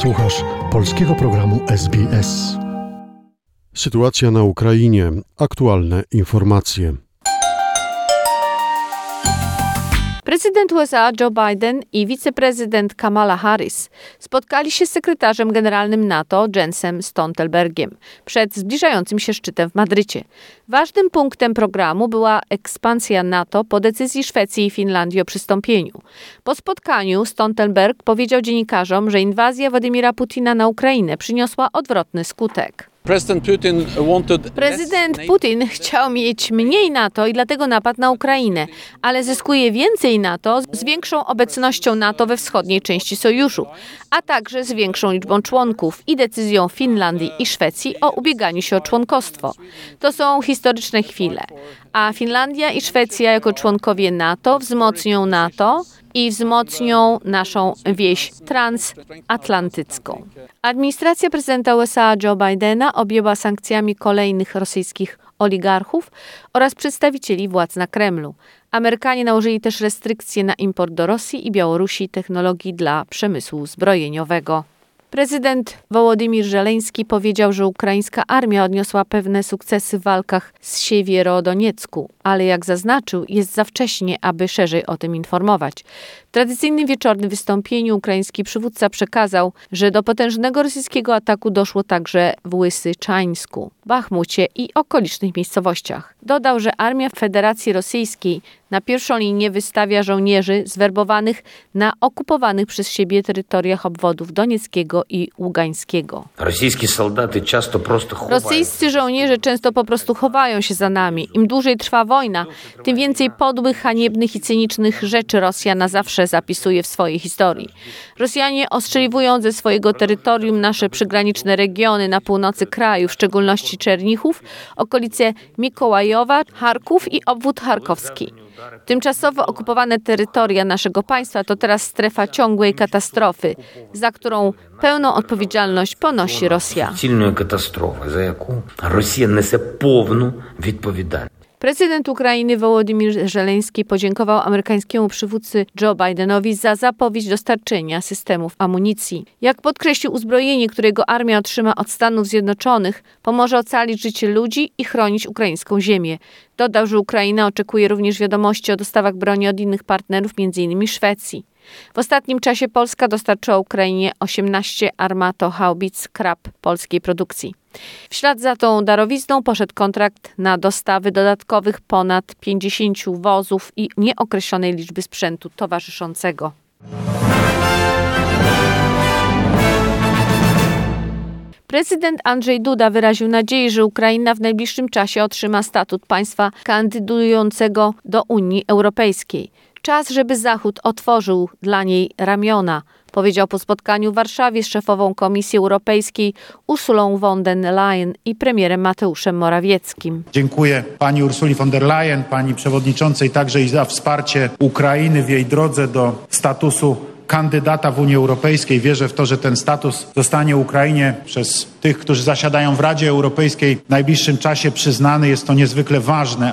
Słuchasz polskiego programu SBS. Sytuacja na Ukrainie. Aktualne informacje. Prezydent USA Joe Biden i wiceprezydent Kamala Harris spotkali się z sekretarzem generalnym NATO Jensem Stoltenbergiem przed zbliżającym się szczytem w Madrycie. Ważnym punktem programu była ekspansja NATO po decyzji Szwecji i Finlandii o przystąpieniu. Po spotkaniu Stoltenberg powiedział dziennikarzom, że inwazja Władimira Putina na Ukrainę przyniosła odwrotny skutek. Prezydent Putin chciał mieć mniej NATO i dlatego napadł na Ukrainę, ale zyskuje więcej NATO z większą obecnością NATO we wschodniej części sojuszu, a także z większą liczbą członków i decyzją Finlandii i Szwecji o ubieganiu się o członkostwo. To są historyczne chwile, a Finlandia i Szwecja jako członkowie NATO wzmocnią NATO i wzmocnią naszą wieś transatlantycką. Administracja prezydenta USA Joe Bidena objęła sankcjami kolejnych rosyjskich oligarchów oraz przedstawicieli władz na Kremlu. Amerykanie nałożyli też restrykcje na import do Rosji i Białorusi technologii dla przemysłu zbrojeniowego. Prezydent Wołodymir Żeleński powiedział, że ukraińska armia odniosła pewne sukcesy w walkach z Siewierodoniecku, ale jak zaznaczył, jest za wcześnie, aby szerzej o tym informować. W tradycyjnym wieczornym wystąpieniu ukraiński przywódca przekazał, że do potężnego rosyjskiego ataku doszło także w Łysyczańsku, Bachmucie i okolicznych miejscowościach. Dodał, że armia Federacji Rosyjskiej na pierwszą linię wystawia żołnierzy zwerbowanych na okupowanych przez siebie terytoriach obwodów Donieckiego i Ługańskiego. Rosyjscy żołnierze często po prostu chowają się za nami. Im dłużej trwa wojna, tym więcej podłych, haniebnych i cynicznych rzeczy Rosja na zawsze zapisuje w swojej historii. Rosjanie ostrzeliwują ze swojego terytorium nasze przygraniczne regiony na północy kraju, w szczególności Czernichów, okolice Mikołajowa, Charków i obwód charkowski. Tymczasowo okupowane terytoria naszego państwa to teraz strefa ciągłej katastrofy, za którą pełną odpowiedzialność ponosi Rosja. Silną katastrofę, za jaką Rosja niesie pełną odpowiedzialność. Prezydent Ukrainy Wołodymyr Żeleński podziękował amerykańskiemu przywódcy Joe Bidenowi za zapowiedź dostarczenia systemów amunicji. Jak podkreślił, uzbrojenie, którego armia otrzyma od Stanów Zjednoczonych, pomoże ocalić życie ludzi i chronić ukraińską ziemię. Dodał, że Ukraina oczekuje również wiadomości o dostawach broni od innych partnerów, m.in. Szwecji. W ostatnim czasie Polska dostarczyła Ukrainie 18 armato-haubic krab polskiej produkcji. W ślad za tą darowizną poszedł kontrakt na dostawy dodatkowych ponad 50 wozów i nieokreślonej liczby sprzętu towarzyszącego. Prezydent Andrzej Duda wyraził nadzieję, że Ukraina w najbliższym czasie otrzyma statut państwa kandydującego do Unii Europejskiej. Czas, żeby Zachód otworzył dla niej ramiona, powiedział po spotkaniu w Warszawie z szefową Komisji Europejskiej Ursulą von der Leyen i premierem Mateuszem Morawieckim. Dziękuję pani Ursuli von der Leyen, pani przewodniczącej, także i za wsparcie Ukrainy w jej drodze do statusu kandydata w Unii Europejskiej. Wierzę w to, że ten status zostanie Ukrainie przez tych, którzy zasiadają w Radzie Europejskiej w najbliższym czasie przyznany. Jest to niezwykle ważne.